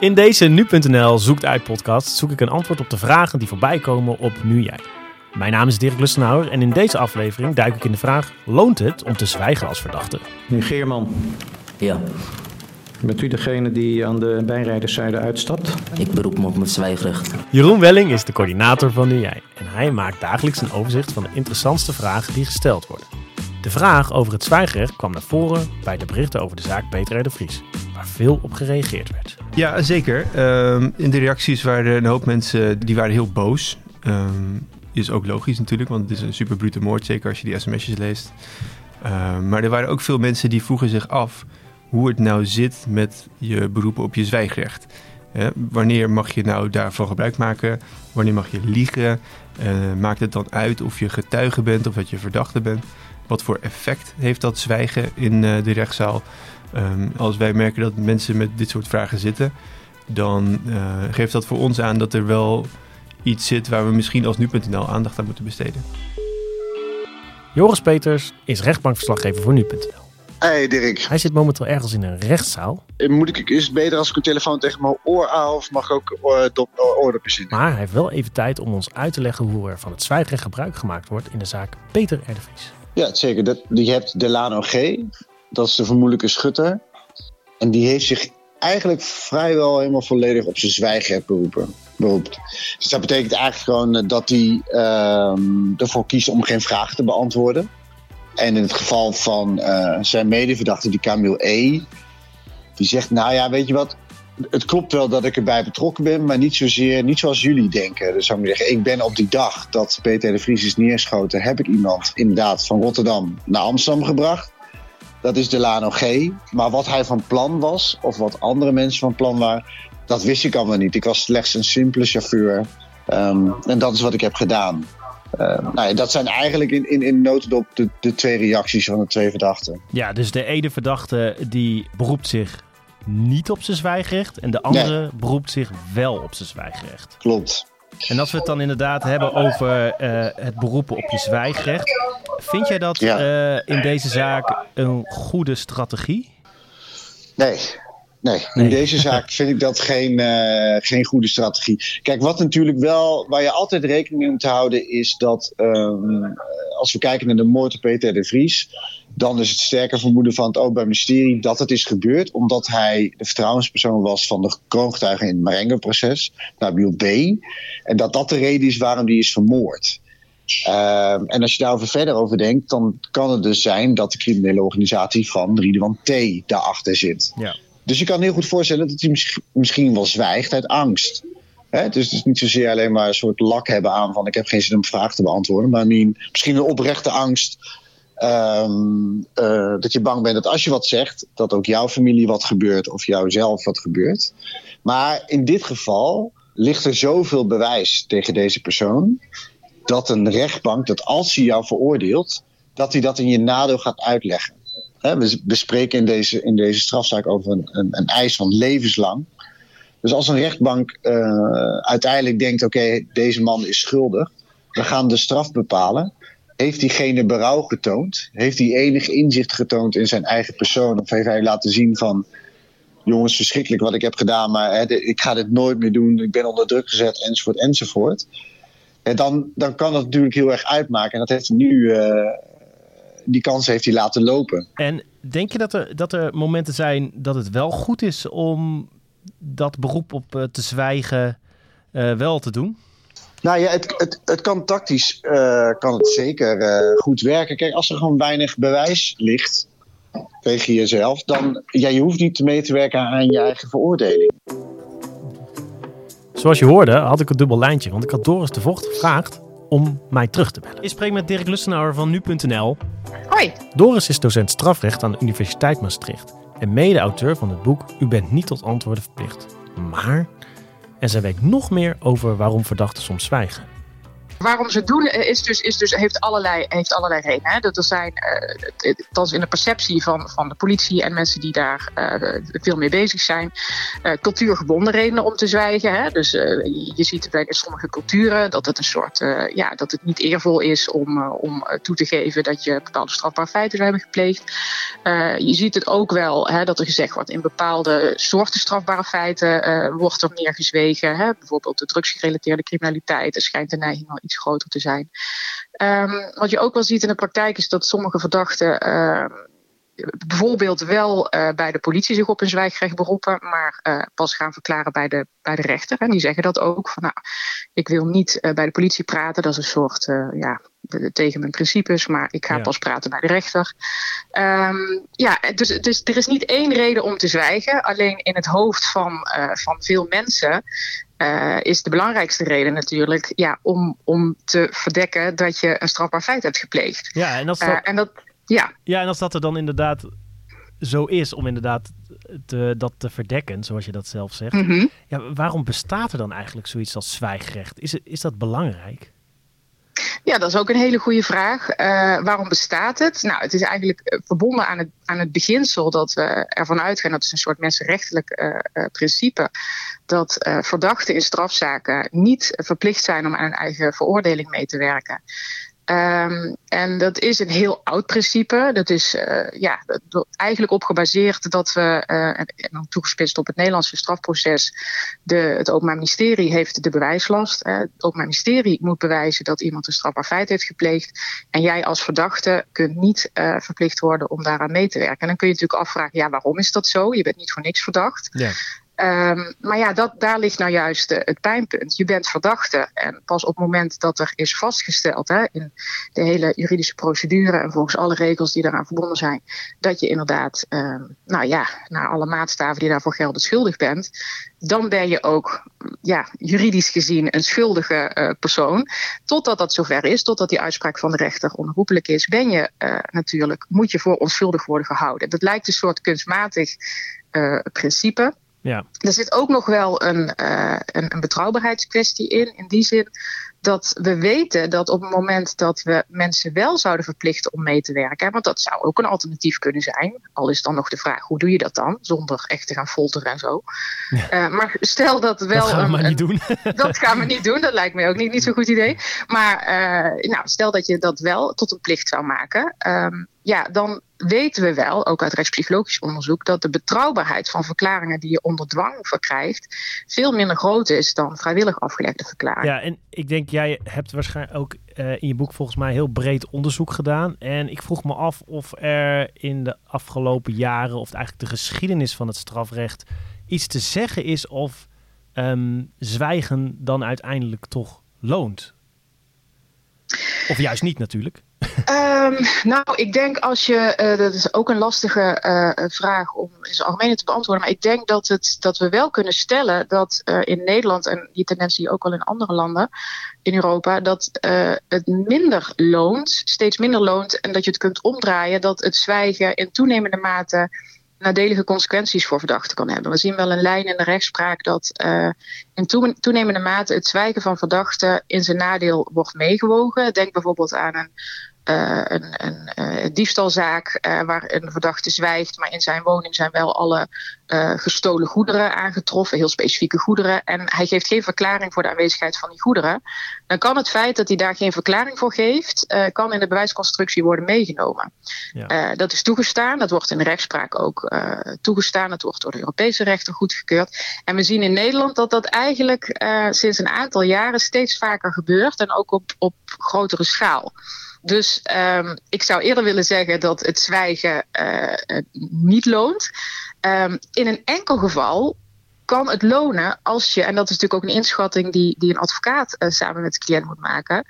In deze Nu.nl Zoekt Uit podcast zoek ik een antwoord op de vragen die voorbij komen op Nu Jij. Mijn naam is Dirk Lustenauer en in deze aflevering duik ik in de vraag: loont het om te zwijgen als verdachte? Meneer Geerman, Ja, bent u degene die aan de bijrijderszijde uitstapt? ik beroep me op mijn zwijgrecht. Jeroen Welling is de coördinator van Nu Jij en hij maakt dagelijks een overzicht van de interessantste vragen die gesteld worden. De vraag over het zwijgrecht kwam naar voren bij de berichten over de zaak Peter R. de Vries, waar veel op gereageerd werd. Ja, zeker. Ehm, in de reacties waren een hoop mensen die waren heel boos. Ehm, is ook logisch natuurlijk, want het is een super brute moord, zeker als je die sms'jes leest. Ehm, maar er waren ook veel mensen die vroegen zich af hoe het nou zit met je beroepen op je zwijgrecht. Wanneer mag je nou daarvan gebruik maken? Wanneer mag je liegen? Eh, maakt het dan uit of je getuige bent of dat je verdachte bent? Wat voor effect heeft dat zwijgen in eh, de rechtszaal? Ehm, als wij merken dat mensen met dit soort vragen zitten, dan eh, geeft dat voor ons aan dat er wel iets zit waar we misschien als nu.nl aandacht aan moeten besteden. Joris Peters is rechtbankverslaggever voor Nu.nl. Hey Dirk, Hij zit momenteel ergens in een rechtszaal, moet ik, is het beter als ik een telefoon tegen mijn oor hou of mag ik ook oordop, oordopjes in? maar hij heeft wel even tijd om ons uit te leggen hoe er van het zwijgrecht gebruik gemaakt wordt in de zaak Peter R. de Vries. Ja, zeker. Dat, je hebt Delano G, dat is de vermoedelijke schutter. En die heeft zich eigenlijk vrijwel helemaal volledig op zijn zwijgrecht beroepen. beroept. Dus dat betekent eigenlijk gewoon eh, dat hij ehm, ervoor kiest om geen vragen te beantwoorden. En in het geval van eh, zijn medeverdachte, die Camille E., die zegt, nou ja, weet je wat, het klopt wel dat ik erbij betrokken ben, maar niet zozeer, niet zoals jullie denken. Dus zou ik zeggen, ik ben op die dag dat Peter de Vries is neerschoten, heb ik iemand inderdaad van Rotterdam naar Amsterdam gebracht. Dat is Delano G. Maar wat hij van plan was, of wat andere mensen van plan waren, dat wist ik allemaal niet. Ik was slechts een simpele chauffeur. Ehm, en dat is wat ik heb gedaan. Ehm, nou ja, dat zijn eigenlijk in, in, in notendop de, de twee reacties van de twee verdachten. Ja, dus de ene verdachte die beroept zich niet op zijn zwijgrecht en de andere beroept zich wel op zijn zwijgrecht. Klopt. En als we het dan inderdaad hebben over eh, het beroepen op je zwijgrecht, vind jij dat Ja. eh, in deze zaak een goede strategie? Nee. Nee, in Nee. deze zaak vind ik dat geen, eh, geen goede strategie. Kijk, wat natuurlijk wel, waar je altijd rekening mee moet houden, is dat ehm, eh, als we kijken naar de moord op Peter de Vries, dan is het sterke vermoeden van het Openbaar Ministerie dat het is gebeurd omdat hij de vertrouwenspersoon was van de kroongetuige in het Marengo-proces, Nabil B. En dat dat de reden is waarom die is vermoord. Ehm, en als je daarover verder over denkt, dan kan het dus zijn dat de criminele organisatie van Ridwan T. daarachter zit. Ja. Dus je kan heel goed voorstellen dat hij misschien- wel zwijgt uit angst. Hè? Dus het is niet zozeer alleen maar een soort lak hebben aan van ik heb geen zin om vragen te beantwoorden. Maar misschien een oprechte angst ehm, eh, dat je bang bent dat als je wat zegt, dat ook jouw familie wat gebeurt of jouzelf wat gebeurt. Maar in dit geval ligt er zoveel bewijs tegen deze persoon dat een rechtbank, dat als hij jou veroordeelt, dat hij dat in je nadeel gaat uitleggen. We bespreken in deze, in deze strafzaak over een, een, een eis van levenslang. Dus als een rechtbank eh, uiteindelijk denkt: oké, deze man is schuldig, we gaan de straf bepalen. Heeft diegene berouw getoond? Heeft hij enig inzicht getoond in zijn eigen persoon? Of heeft hij laten zien van: jongens, verschrikkelijk wat ik heb gedaan, maar hè, ik ga dit nooit meer doen, ik ben onder druk gezet, enzovoort, enzovoort. En dan, dan kan dat natuurlijk heel erg uitmaken. En dat heeft hij nu, eh, die kans heeft hij laten lopen. En denk je dat er, dat er momenten zijn dat het wel goed is om dat beroep op eh, te zwijgen eh, wel te doen? Nou ja, het, het, het kan tactisch kan het zeker goed werken. Kijk, als er gewoon weinig bewijs ligt tegen jezelf, dan ja, je hoeft niet mee te werken aan je eigen veroordeling. Zoals je hoorde had ik een dubbel lijntje, want ik had Doris de Vocht gevraagd om mij terug te bellen. Ik spreek met Dirk Lustenauer van Nu.nl. Hoi. Doris is docent strafrecht aan de Universiteit Maastricht en mede-auteur van het boek U bent niet tot antwoorden verplicht. Maar, en zij weet nog meer over waarom verdachten soms zwijgen. Waarom ze het doen is dus, is dus, heeft, allerlei, heeft allerlei redenen. Hè. Dat zijn, uh, in de perceptie van, van de politie en mensen die daar uh, veel mee bezig zijn, uh, cultuurgebonden redenen om te zwijgen. Hè. Dus je ziet bij sommige culturen dat het een soort, ja, dat het niet eervol is om, om toe te geven dat je bepaalde strafbare feiten zou hebben gepleegd. je ziet het ook wel hè, dat er gezegd wordt in bepaalde soorten strafbare feiten wordt er meer gezwegen. Hè. Bijvoorbeeld de drugsgerelateerde criminaliteit. Er schijnt de neiging al iets groter te zijn. Um, wat je ook wel ziet in de praktijk is dat sommige verdachten uh, bijvoorbeeld wel uh, bij de politie zich op een zwijgrecht beroepen, maar uh, pas gaan verklaren bij de, bij de rechter. En die zeggen dat ook van nou, ik wil niet bij de politie praten, dat is een soort ja, tegen mijn principes, maar ik ga ja. pas praten bij de rechter. Um, ja, dus, dus er is niet één reden om te zwijgen. Alleen in het hoofd van, van veel mensen uh, is de belangrijkste reden natuurlijk ja, om, om te verdekken dat je een strafbaar feit hebt gepleegd. Ja, en als dat, uh, en dat, ja. ja, en als dat er dan inderdaad zo is om inderdaad te, dat te verdekken, zoals je dat zelf zegt. Mm -hmm. ja, waarom bestaat er dan eigenlijk zoiets als zwijgrecht? Is, is dat belangrijk? Ja, dat is ook een hele goede vraag. Uh, waarom bestaat het? Nou, het is eigenlijk verbonden aan het, aan het beginsel dat we ervan uitgaan, dat is een soort mensenrechtelijk uh, principe, dat verdachten in strafzaken niet verplicht zijn om aan een eigen veroordeling mee te werken. Um, en dat is een heel oud principe. Dat is uh, ja, eigenlijk op gebaseerd dat we, uh, en toegespitst op het Nederlandse strafproces, de, het Openbaar Ministerie heeft de bewijslast. Het Openbaar Ministerie moet bewijzen dat iemand een strafbaar feit heeft gepleegd. En jij als verdachte kunt niet verplicht worden om daaraan mee te werken. En dan kun je natuurlijk afvragen, ja, waarom is dat zo? Je bent niet voor niks verdacht. Ja. Um, maar ja, dat, daar ligt nou juist uh, het pijnpunt. Je bent verdachte en pas op het moment dat er is vastgesteld hè, in de hele juridische procedure en volgens alle regels die daaraan verbonden zijn, dat je inderdaad, um, nou ja, naar alle maatstaven die daarvoor gelden schuldig bent, dan ben je ook ja, juridisch gezien een schuldige uh, persoon. Totdat dat zover is, totdat die uitspraak van de rechter onherroepelijk is, ben je uh, natuurlijk, moet je voor onschuldig worden gehouden. Dat lijkt een soort kunstmatig principe. Ja. Er zit ook nog wel een, uh, een, een, betrouwbaarheidskwestie in. In die zin dat we weten dat op het moment dat we mensen wel zouden verplichten om mee te werken, want dat zou ook een alternatief kunnen zijn, al is dan nog de vraag hoe doe je dat dan, zonder echt te gaan folteren en zo. Ja. Uh, maar stel dat wel. Dat gaan we een, niet doen. dat gaan we niet doen, dat lijkt me ook niet, niet zo'n goed idee. Maar uh, nou, stel dat je dat wel tot een plicht zou maken. Um, ja, dan weten we wel, ook uit rechtspsychologisch onderzoek, dat de betrouwbaarheid van verklaringen die je onder dwang verkrijgt, veel minder groot is dan vrijwillig afgelegde verklaringen. Ja, en ik denk, jij hebt waarschijnlijk ook uh, in je boek volgens mij heel breed onderzoek gedaan. En ik vroeg me af of er in de afgelopen jaren, of eigenlijk de geschiedenis van het strafrecht, iets te zeggen is of um, zwijgen dan uiteindelijk toch loont. Of juist niet natuurlijk. Um, nou, ik denk als je, uh, dat is ook een lastige uh, vraag om in zijn te beantwoorden, maar ik denk dat, het, dat we wel kunnen stellen dat uh, in Nederland, en die tendentie ook al in andere landen in Europa, dat het minder loont, steeds minder loont, en dat je het kunt omdraaien, dat het zwijgen in toenemende mate nadelige consequenties voor verdachten kan hebben. We zien wel een lijn in de rechtspraak dat uh, in toenemende mate het zwijgen van verdachten in zijn nadeel wordt meegewogen. Denk bijvoorbeeld aan een uh, een, een uh, diefstalzaak waar een verdachte zwijgt, maar in zijn woning zijn wel alle gestolen goederen aangetroffen, heel specifieke goederen, en hij geeft geen verklaring voor de aanwezigheid van die goederen, dan kan het feit dat hij daar geen verklaring voor geeft, kan in de bewijsconstructie worden meegenomen. Ja. dat is toegestaan, dat wordt in de rechtspraak ook toegestaan, dat wordt door de Europese rechter goedgekeurd. En we zien in Nederland dat dat eigenlijk sinds een aantal jaren steeds vaker gebeurt en ook op, op grotere schaal. Dus um, ik zou eerder willen zeggen dat het zwijgen uh, niet loont. Um, in een enkel geval kan het lonen als je, en dat is natuurlijk ook een inschatting die, die een advocaat uh, samen met de cliënt moet maken.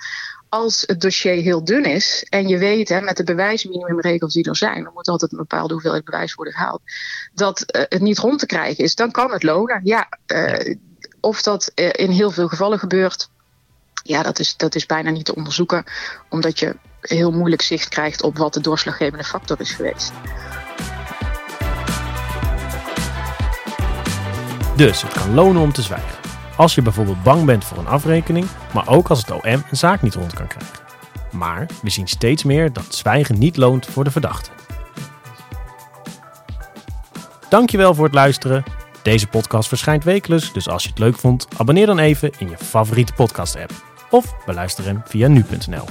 Als het dossier heel dun is en je weet hè, met de bewijsminimumregels die er zijn, er moet altijd een bepaalde hoeveelheid bewijs worden gehaald, dat uh, het niet rond te krijgen is, dan kan het lonen. Ja, uh, of dat in heel veel gevallen gebeurt, ja, dat is, dat is bijna niet te onderzoeken, omdat je heel moeilijk zicht krijgt op wat de doorslaggevende factor is geweest. Dus het kan lonen om te zwijgen. Als je bijvoorbeeld bang bent voor een afrekening, maar ook als het OM een zaak niet rond kan krijgen. Maar we zien steeds meer dat zwijgen niet loont voor de verdachte. Dankjewel voor het luisteren. Deze podcast verschijnt wekelijks, dus als je het leuk vond, abonneer dan even in je favoriete podcast app. Of beluister hem via nu.nl.